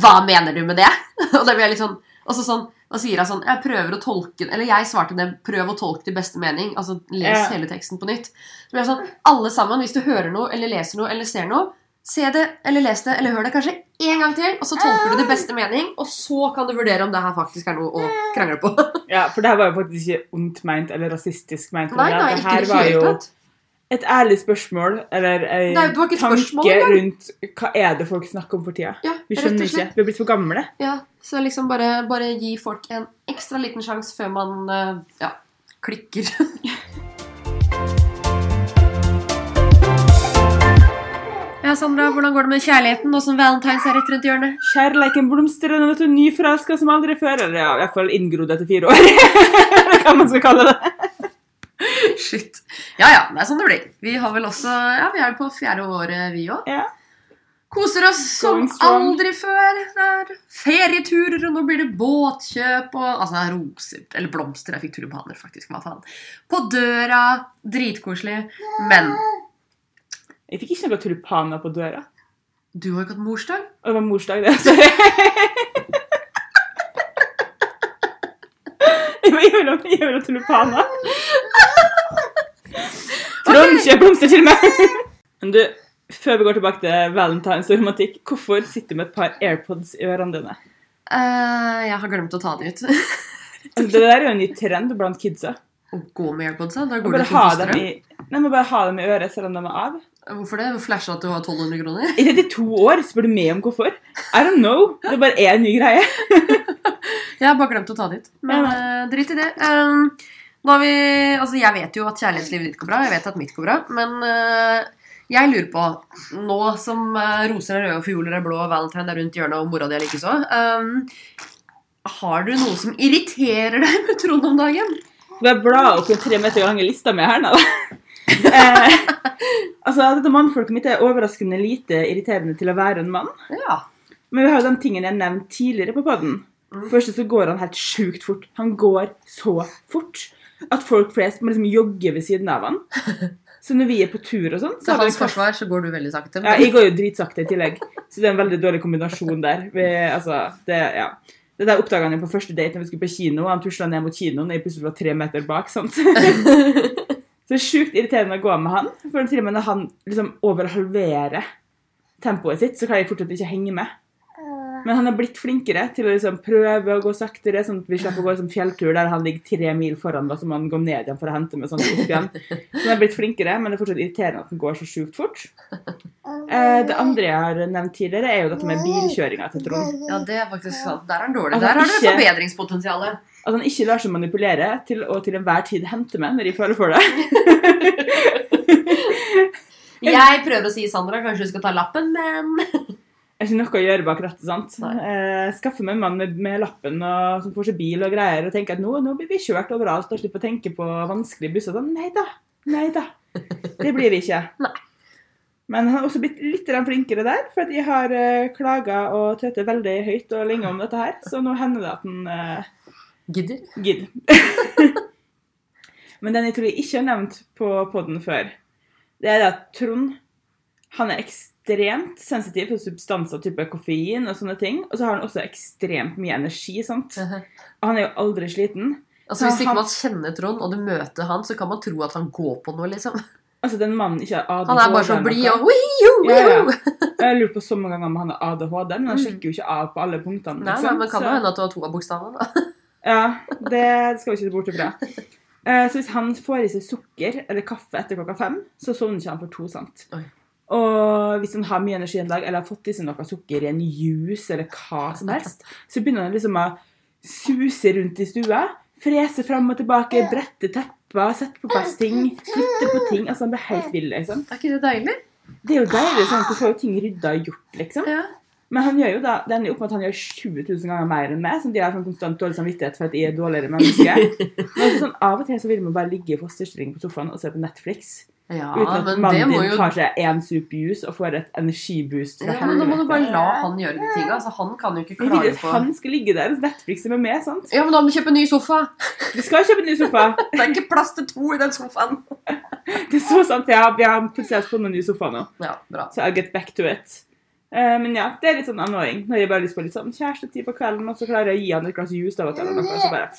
Hva mener du med det? Og da blir jeg litt sånn Og så sånn, da sier jeg sånn Jeg prøver å tolke Eller jeg svarte det. Prøv å tolke til beste mening. Altså les Ja. hele teksten på nytt. Så blir jeg sånn Alle sammen, hvis du hører noe eller leser noe eller ser noe, se det eller les det eller hør det kanskje en gang til, og så tolker du det beste mening, og så kan du vurdere om det her faktisk er noe å krangle på. Ja, for det her var jo faktisk ikke ondt meint eller rasistisk meint. Nei, nei, det her var jo et ærlig spørsmål, eller en Nei, tanke spørsmål rundt hva er det folk snakker om for tida. Ja, Vi rett skjønner ikke. Vi er blitt for gamle. Ja, så liksom bare, bare gi folk en ekstra liten sjanse før man eh, ja, klikker. Ja, Sandra, hvordan går det med kjærligheten nå som valentines er rett rundt hjørnet? Kjærleiken blomstrer, og vet du, nyforelska som aldri før. Eller ja, i hvert fall inngrodd etter fire år. hva man skal kalle det. Shit. Ja, ja, det er sånn det blir. Vi har vel også, ja, vi er på fjerde året, vi også. Ja. Koser oss som strong. aldri før. Det er ferieturer, og nå blir det båtkjøp og Altså, roser Eller blomster. Jeg fikk tulipaner, faktisk. Hva faen. På døra. Dritkoselig. Men Jeg fikk ikke noen tulipaner på døra. du har ikke hatt morsdag. Og det var morsdag, det. Sorry. Jeg vil ha, jeg vil ha tulipaner. Trond kjøper blomster til meg. Men du, før vi går tilbake til valentines og romantikk, hvorfor sitter du med et par AirPods i ørene dine? Uh, jeg har glemt å ta de ut. Altså, det der er jo en ny trend blant kidsa. Å gå med airpodsa? Da går du det fosteret. dem Nei, men bare ha dem i øret selv om de er av. Hvorfor det? Flasha at du har 1200 kroner? I 32 år spør du meg om hvorfor. I don't know. Det bare er en ny greie. Jeg har bare glemt å ta det ut. Men eh, drit i det. Um, vi, altså jeg vet jo at kjærlighetslivet ditt går bra. Jeg vet at mitt går bra. Men uh, jeg lurer på, nå som uh, roser er røde og fioler er blå og valentine er rundt hjørnet og mora di er likeså um, Har du noe som irriterer deg med Trond om dagen? Bare bla opp tre meter lange lista mi her nå. Eh, altså, dette mannfolket mitt er overraskende lite irriterende til å være en mann. Ja. Men vi har jo de tingene jeg nevnte tidligere på podden. Mm. Først så går han helt sjukt fort. Han går så fort at folk flest må liksom jogge ved siden av han. Så når vi er på tur og sånn så Til hans forsvar så går du veldig sakte. Ja, jeg går jo dritsakte i tillegg, så det er en veldig dårlig kombinasjon der. Vi, altså, det, ja. Det der oppdaga han jo på første date når vi skulle på kino. Han tusla ned mot kinoen og jeg plutselig var tre meter bak. sant? så det er sjukt irriterende å gå med han. For til og med når han liksom overhalverer tempoet sitt, så kan jeg fortsatt ikke henge med. Men han er blitt flinkere til å liksom prøve å gå saktere, sånn at vi slipper å gå sånn fjelltur der han ligger tre mil foran, da, så man går ned igjen for å hente med sånn opp igjen. Så han er blitt flinkere, men det er fortsatt irriterende at han går så sjukt fort. Eh, det andre jeg har nevnt tidligere, er jo dette med bilkjøringa til Trond. Ja, det er faktisk sant. Der er han dårlig. Der har du forbedringspotensialet. At han ikke lar seg manipulere til å til enhver tid hente meg når de føler for det. Jeg prøver å si Sandra, kanskje du skal ta lappen, men Det er ikke noe å gjøre bak rattet. sant? Eh, skaffe meg en mann med, med lappen og, som får seg bil og greier, og tenke at nå, nå blir vi kjørt overalt og slipper å tenke på vanskelige busser. Sånn, nei da, nei da. Det blir vi ikke. Nei. Men han har også blitt litt flinkere der, for jeg har uh, klaga og tøtet veldig høyt og lenge om dette her, så nå hender det at han eh, gidder. gidder. Men den jeg tror jeg ikke har nevnt på podden før, det er at Trond han er ekstremt sensitiv for substanser type koffein og sånne ting. Og så har han også ekstremt mye energi. sant? Og han er jo aldri sliten. Altså Hvis ikke man kjenner Trond, og du møter han, så kan man tro at han går på noe, liksom. Altså, den mannen ikke har ADHD. Han er bare så blid og Ja, ja. Jeg lurt på så mange ganger om han har ADHD, men han Mm. sjekker jo ikke av på alle punktene. Nei, liksom. nei, men kan det jo hende at du har to av bokstavene. da. Ja, det skal vi ikke se bort ifra. Eh, Så hvis han får i seg sukker eller kaffe etter klokka fem, så sovner ikke han for to. sant? Oi. Og hvis han har mye energi en dag, eller har fått i seg noe sukker i en juice eller hva som helst, så begynner han liksom å suse rundt i stua, frese fram og tilbake, brette tepper, sette på plass ting, flytte på ting. Altså, han blir helt vill, liksom. Er ikke det deilig? Det er jo deilig, sånn at du får jo ting rydda og gjort, liksom. Ja. Men han gjør jo da, det ender opp med at han gjør 20 000 ganger mer enn meg. Som de har sånn konstant dårlig samvittighet for at jeg er dårligere menneske. Men altså, sånn, av og til så vil man bare ligge i fosterstilling på sofaen og se på Netflix. Ja, uten at men det mannen din jo tar seg én sup juice og får et energiboost ja, men Da må du bare la han gjøre de tinga. Altså, han kan jo ikke Jeg vil at på han skal ligge der og Netflixe med meg. sant? Ja, men da må vi kjøpe en ny sofa. Vi skal kjøpe en ny sofa. Det er ikke plass til to i den sofaen. Det er så sant. Ja, vi har plutselig funnet en ny sofa nå, Ja, bra. så I'll get back to it. Eh, men ja, det er litt sånn annoying når jeg bare har lyst på litt sånn kjærestetid på kvelden, og så klarer jeg å gi han et glass juice da, eller noe, og så bare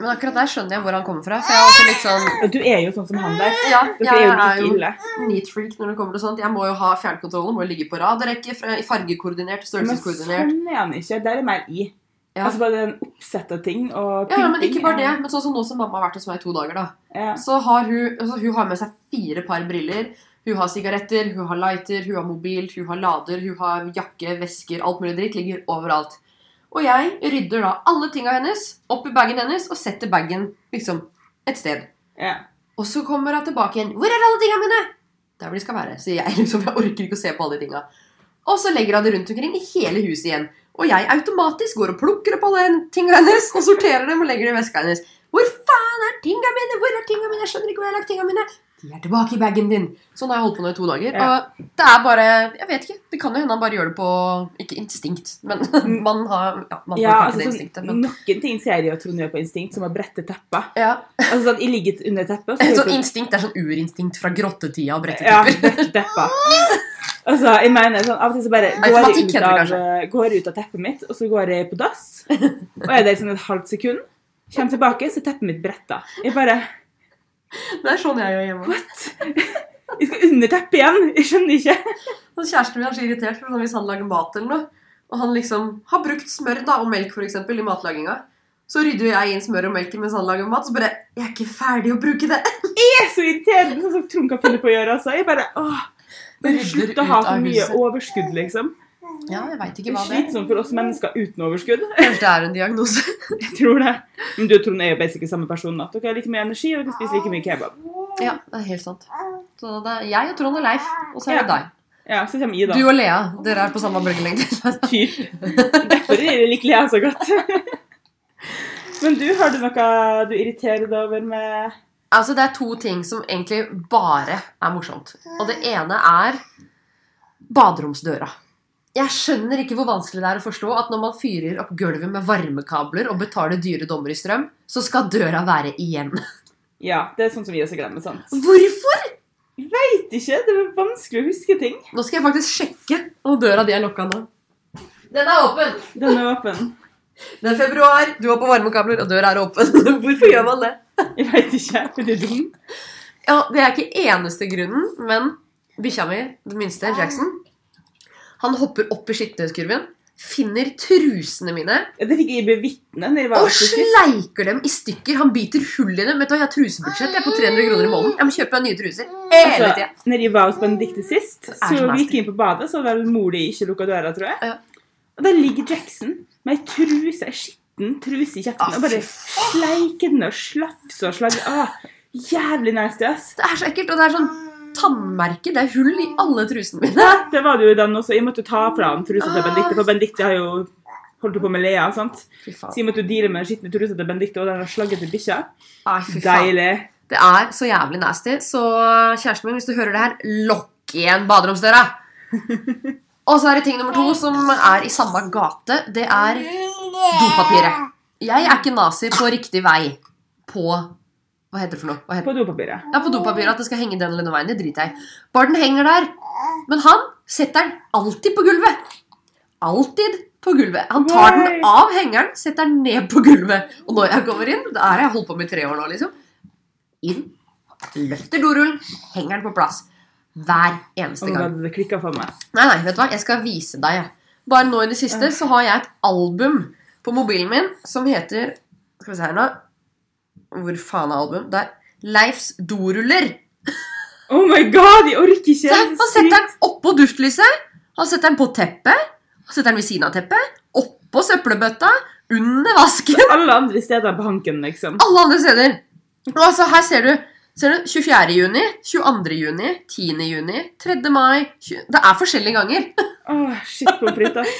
Men akkurat der skjønner jeg hvor han kommer fra. For jeg er også litt sånn Du er jo sånn som han der. Ja, Dere er jeg er jo ille. neat freak når det kommer til sånt. Jeg må jo ha fjernkontrollen, må jo ligge på rad og rekke, fargekoordinert, fargekoordinert, Men størrelseskoordinert. sånn er han ikke. Der er mer i. Ja. Altså bare den oppsett av ting og Ja, ja, men ikke bare det. Men sånn som nå som mamma har vært hos meg i to dager, da. Ja. Så har hun, altså hun har med seg fire par briller. Hun har sigaretter, hun har lighter, hun har mobil, hun har lader, hun har jakke, vesker, alt mulig dritt. Ligger overalt. Og jeg rydder da alle tinga hennes opp i bagen hennes og setter bagen liksom et sted. Yeah. Og så kommer hun tilbake igjen. 'Hvor er alle tinga mine?' Der hvor de skal være. Så jeg liksom, jeg orker ikke å se på alle de tinga. Og så legger hun det rundt omkring i hele huset igjen. Og jeg automatisk går og plukker opp alle tinga hennes og sorterer dem og legger dem i veska hennes. 'Hvor faen er tinga mine? Hvor er tinga mine? Jeg skjønner ikke hvor jeg har lagt tinga mine.' De er tilbake i bagen din. Sånn har jeg holdt på nå i to dager. Ja. Og det er bare Jeg vet ikke. Det kan jo hende han bare gjør det på Ikke instinkt, men man har ja, man ja, altså det sånn, instinktet. Men, Noen ting ser jeg at Trond gjør på instinkt, som å brette teppet. ja. Altså sånn, Jeg ligger under teppet. så hører instinkt er sånn urinstinkt fra grottetida og Ja, brettetepper. brette teppa. Altså, jeg mener sånn, Av og til så bare går jeg, ut av, går jeg ut av teppet mitt, og så går jeg på dass. Og er der sånn et halvt sekund. Kommer tilbake, så er teppet mitt bretta. Jeg bare Det er sånn jeg gjør hjemme. What? Jeg skal under teppet igjen! Jeg skjønner ikke. Og Kjæresten min er så irritert for hvis han lager mat eller noe, og han liksom har brukt smør da, og melk for eksempel, i matlaginga, så rydder jeg inn smør og melk mens han lager mat, så bare Jeg er ikke ferdig å bruke det! Jeg er så irriterende, sånn som Trond kan finne på å gjøre. Altså. Jeg bare åh, Slutt å ha for mye overskudd, liksom. Ja, jeg vet ikke hva det er. slitsomt for oss mennesker uten overskudd. Kanskje det er en diagnose. Jeg tror det. Men du og Trond er jo basically samme person. At dere har like mye energi, og dere spiser like mye kebab. Ja, det er helt sant. Så det er jeg og Trond og Leif, og så er det Ja. deg. Ja, så kommer Ida. Du og Lea, dere er på samme bølgelengde. Typ. Derfor er det like jeg så godt. Men du, har du noe du irriterer deg over med Altså, det er to ting som egentlig bare er morsomt. Og det ene er baderomsdøra. Jeg skjønner ikke hvor vanskelig det er å forstå at når man fyrer opp gulvet med varmekabler og betaler dyre dommer i strøm, så skal døra være igjen. Ja, det er sånn som vi også glemmer. sant? Hvorfor? Vet ikke, det er vanskelig å huske ting. Nå skal jeg faktisk sjekke om døra di er lokka nå. Den er åpen! Den er åpen. Det er februar, du har på varmekabler, og døra er åpen. Hvorfor gjør man det? Jeg vet ikke. Er det dum? Ja, Det er ikke eneste grunnen, men bikkja mi, den minste, Jackson, han hopper opp i skittenhetskurven, finner trusene mine Det fikk jeg var og sleiker dem i stykker. Han biter hull i dem. Vet du Jeg har trusebudsjett jeg er på 300 kroner i måneden. Jeg må kjøpe meg nye truser hele Altså, tida. når jeg var hos Benedicte sist, så så nasty. gikk inn på badet, så var vel mor di ikke lukka døra, tror jeg. Ja. Og der ligger Jackson med ei truse, ei skitten truse i kjeften, Ah, og bare sleiker den og slafser og slager. Ah, jævlig nasty, ass. Det er så ekkelt. Og det er sånn tannmerke. Det er hull i alle trusene mine. Det var det jo i den også. Jeg måtte ta fra han trusa til Benedicte, for Benedicte har jo holdt på med Lea. sant? Så jeg måtte deale med skitne trusa til Benedicte, og den har slagget til bikkja. Deilig. Det er så jævlig nasty. Så kjæresten min, hvis du hører det her, lokk igjen baderomsdøra. Og så er det ting nummer to som er i samme gate. Det er dopapiret. Jeg er ikke nazi på riktig vei på Hva heter det for noe? Heter? På dopapiret. Ja, på dopapiret at det skal henge den eller den veien. Det driter jeg i. Bare den henger der. Men han setter den alltid på gulvet. Alltid på gulvet. Han tar den av hengeren, setter den ned på gulvet. Og når jeg kommer inn, det er jeg holdt på med i tre år nå, liksom. Inn, løfter dorullen, henger den på plass. Hver eneste gang. Det klikka for meg. Nei, nei, vet du hva? Jeg skal vise deg. Bare nå i det siste så har jeg et album på mobilen min som heter Skal vi se her nå. Hvor faen er album? Det er Leifs doruller. Oh my god, jeg orker ikke! Så han, setter den oppå duftlyset. Han setter den på teppet. Han setter den ved siden av teppet. Oppå søppelbøtta. Under vasken. Alle andre steder på hanken, liksom. Alle andre steder. Og altså, her ser du, ser du 24. juni, 22. juni, 10. juni, 3. mai 20, Det er forskjellige ganger. Åh, shit på fritt, ass.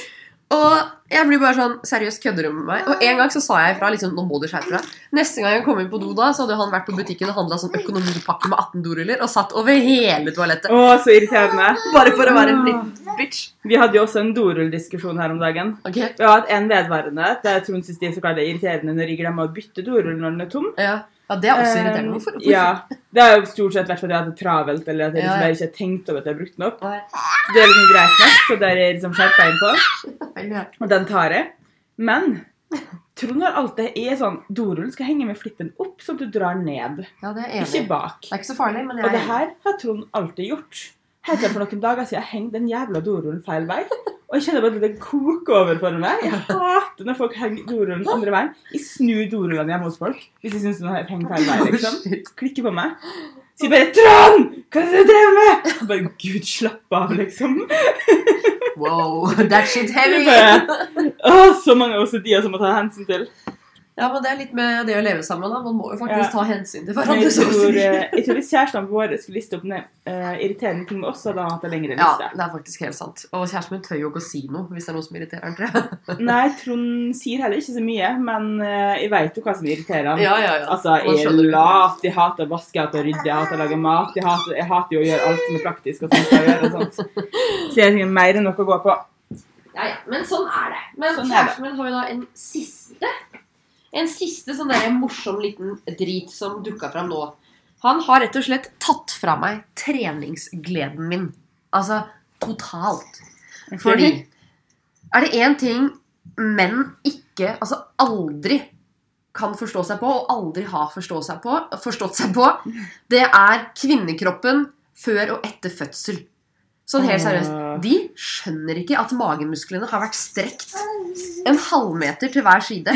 Og jeg blir bare sånn Seriøst, kødder du med meg? Og en gang så sa jeg ifra. liksom, nå må du skjerpe deg. Neste gang jeg kom inn på do, da, så hadde han vært på butikken og handla sånn økonomipakke med 18 doruller og satt over hele toalettet. Å, så irriterende. Bare for å være en liten bitch. Vi hadde jo også en dorull-diskusjon her om dagen. Ok? Vi har hatt en vedvarende Det er Trond syns de så kaller det er irriterende når jeg glemmer å bytte dorull når den er tom. Ja. Ja, det er også irriterende. Um, Hvorfor? hvorfor? Ja, Det har jo stort sett vært fordi jeg hadde travelt, eller at jeg liksom ja. bare ikke har tenkt over at jeg har brukt den opp. Så Det er liksom greit nok, så der er jeg liksom skjerpa inn på. Og den tar jeg. Men Trond har alltid er sånn Dorullen skal henge med flippen opp, sånn at du drar ned. ja, det er enig. Ikke bak. Det er ikke så farlig, men jeg... Og det her har Trond alltid gjort. Helt til for noen dager siden hengte den jævla dorullen feil vei. Og jeg kjenner bare at det koker over for meg. Jeg hater når folk henger dorullen andre veien. Jeg snur dorullene hjemme hos folk hvis jeg syns noen hengt feil vei. liksom. Klikker på meg. Sier bare 'Trond! Hva er det du driver med?' Jeg Bare Gud, slapp av, liksom. Wow, that shit heavy! Bare, å, så mange OCD-er som må ta hensyn til. Ja, men det er litt med det å leve sammen. da. Man må jo faktisk Ja. ta hensyn til hverandre. Jeg tror, eh, jeg tror hvis kjærestene våre skulle liste opp ned, uh, irriterende ting med oss, hadde han hatt en lengre liste. Ja, det er faktisk helt sant. Og kjæresten min tør jo ikke å si noe hvis det er noe som irriterer tror jeg. Nei, Trond sier heller ikke så mye, men uh, jeg vet jo hva som irriterer han. Ja, ja, ja. Altså, jeg er lat, jeg hater å vaske, jeg hater å rydde, jeg hater å lage mat. Jeg hater, jeg hater jo å gjøre alt som er praktisk og sånt. å gjøre og sånt. Så jeg tenker mer enn nok å gå på. Ja, ja. Men sånn er det. Men Sånn kjæresten min har jo da en siste En siste sånn der morsom liten drit som dukka fram nå. Han har rett og slett tatt fra meg treningsgleden min. Altså totalt. Fordi er det én ting menn ikke Altså aldri kan forstå seg på, og aldri har forstå seg på, forstått seg på, det er kvinnekroppen før og etter fødsel. Sånn helt seriøst. De skjønner ikke at magemusklene har vært strekt en halvmeter til hver side.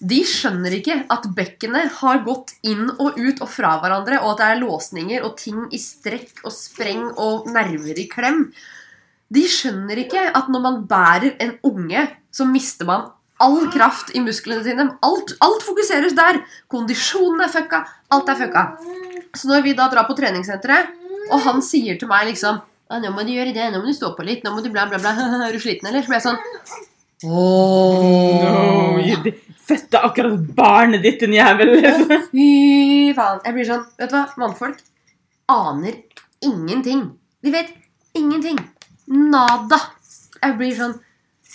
De skjønner ikke at bekkenet har gått inn og ut og fra hverandre, og at det er låsninger og ting i strekk og spreng og nerver i klem. De skjønner ikke at når man bærer en unge, så mister man all kraft i musklene sine. Alt, alt fokuseres der. Kondisjonen er fucka. Alt er fucka. Så når vi da drar på treningssenteret, og han sier til meg liksom «Ja, 'Nå må du gjøre det, nå må du stå på litt, nå må du bla, bla, bla. Er du sliten, eller?' Så blir jeg sånn No, Åh, you- Fødte akkurat barnet ditt, din jævel. liksom. Fy faen. Jeg blir sånn Vet du hva? Mannfolk aner ingenting. De vet ingenting. Nada. Jeg blir sånn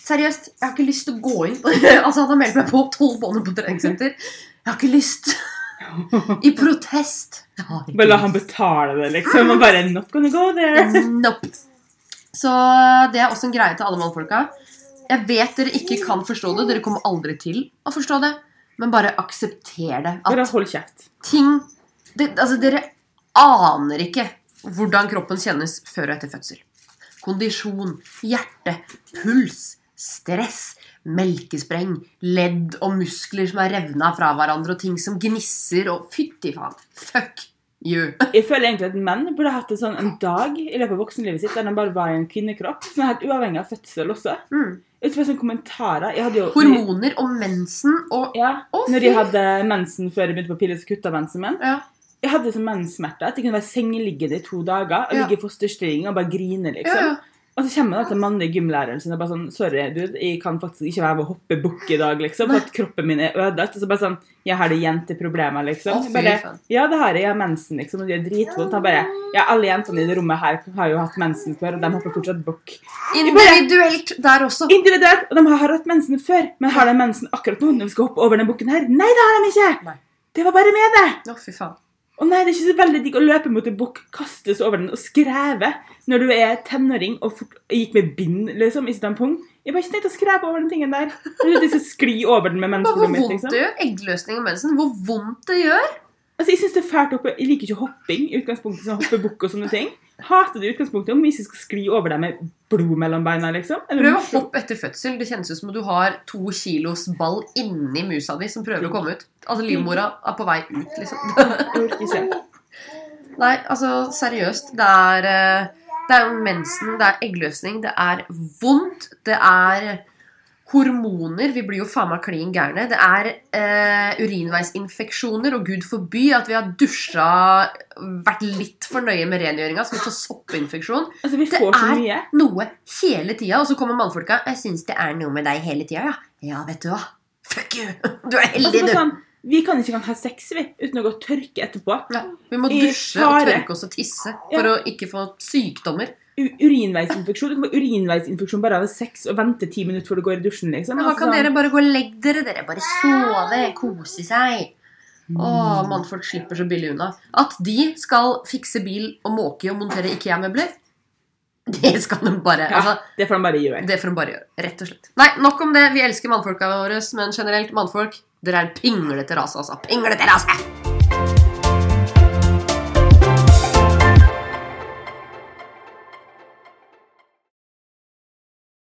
Seriøst, jeg har ikke lyst til å gå inn Altså, han har meldt meg på tolv måneder på treningssenter. Jeg har ikke lyst. I protest. Bare la han betale det, liksom. Og bare Not gonna go there. Nope. Så det er også en greie til alle mannfolka. Jeg vet dere ikke kan forstå det. Dere kommer aldri til å forstå det. Men bare aksepter det. Bare hold kjeft. ting det, Altså, dere aner ikke hvordan kroppen kjennes før og etter fødsel. Kondisjon, hjerte, puls, stress, melkespreng, ledd og muskler som er revna fra hverandre, og ting som gnisser og Fytti faen. Fuck you. Jeg føler egentlig at menn burde hatt en, sånn, en dag i løpet av voksenlivet sitt der de bare var i en kvinnekropp. Som er helt uavhengig av fødsel også. Mm. Utover sånne kommentarer Jeg hadde jo Hormoner og mensen og Ja, Å, Når de hadde mensen før jeg begynte på piller så kutta mensen min. Ja. Jeg hadde sånn menssmerter at jeg kunne være sengeliggende i to dager og Ja. ligge i fosterstilling og bare grine. Ja, liksom. Og så kommer til mannlige gymlæreren sin og bare sånn Sorry, dude, jeg kan faktisk ikke være med å hoppe bukk i dag, liksom. For at kroppen min er ødelagt. Og så bare sånn Jeg har det jenteproblemer, liksom. Jeg bare, ja, det har jeg. Jeg har mensen, liksom. Og det gjør dritvondt. Han bare Ja, alle jentene i det rommet her har jo hatt mensen før, og de hopper fortsatt bukk. Individuelt der også. Individuelt! Og de har hatt mensen før, men har de mensen akkurat nå når vi skal hoppe over den bukken her? Nei, det har de ikke! Nei. Det var bare med det! Å, fy faen. Å nei, det er ikke så veldig digg å løpe mot en bukk, kastes over den og skreve når du er tenåring og fort, gikk med bind liksom, i tampong. Jeg bare ikke tenkt å skreve over den tingen der. Vil at skal skli over den med mensblodet hvor vondt liksom. det gjør. Eggløsning og mensen. Hvor vondt det gjør. Altså, Jeg synes det er fælt oppe. Jeg liker ikke hopping i utgangspunktet. sånn hoppebukk og sånne ting. Hater det i utgangspunktet om hvis jeg skal skli over deg med blod mellom beina, liksom. Eller Prøv å hoppe etter fødsel. Det kjennes ut som om du har to kilos ball inni musa di som prøver å komme ut. Altså Livmora er på vei ut, liksom. Jeg orker ikke. Nei, altså seriøst. Det er, eh, det er jo mensen, det er eggløsning, det er vondt, det er hormoner. Vi blir jo faen meg klin gærne. Det er eh, urinveisinfeksjoner, og gud forby at vi har dusja Vært litt for nøye med rengjøringa, så vi får soppinfeksjon. Altså, vi Det får så er- mye. Noe hele tida. Og så kommer mannfolka. 'Jeg syns det er noe med deg hele tida', ja. Ja, vet du hva. Fuck you! Du er heldig, altså, du. sånn, vi kan ikke engang ha sex vi, uten å gå og tørke etterpå. Nei, vi må dusje og tørke oss og tisse for å ikke få sykdommer. U urinveisinfeksjon. Du kan få urinveisinfeksjon bare av sex og vente ti minutter før du går i dusjen. liksom. Men da Altså, kan dere bare gå og legge dere. Dere bare sove, kose seg. Å, mannfolk slipper så billig unna. At de skal fikse bil og måke og montere Ikea-møbler, det skal de bare Ja, altså, det får de bare gjøre. Det får de bare gjøre. Rett og slett. Nei, nok om det. Vi elsker mannfolka våre, men generelt, mannfolk, dere er en pinglete rase, altså. Pinglete rase!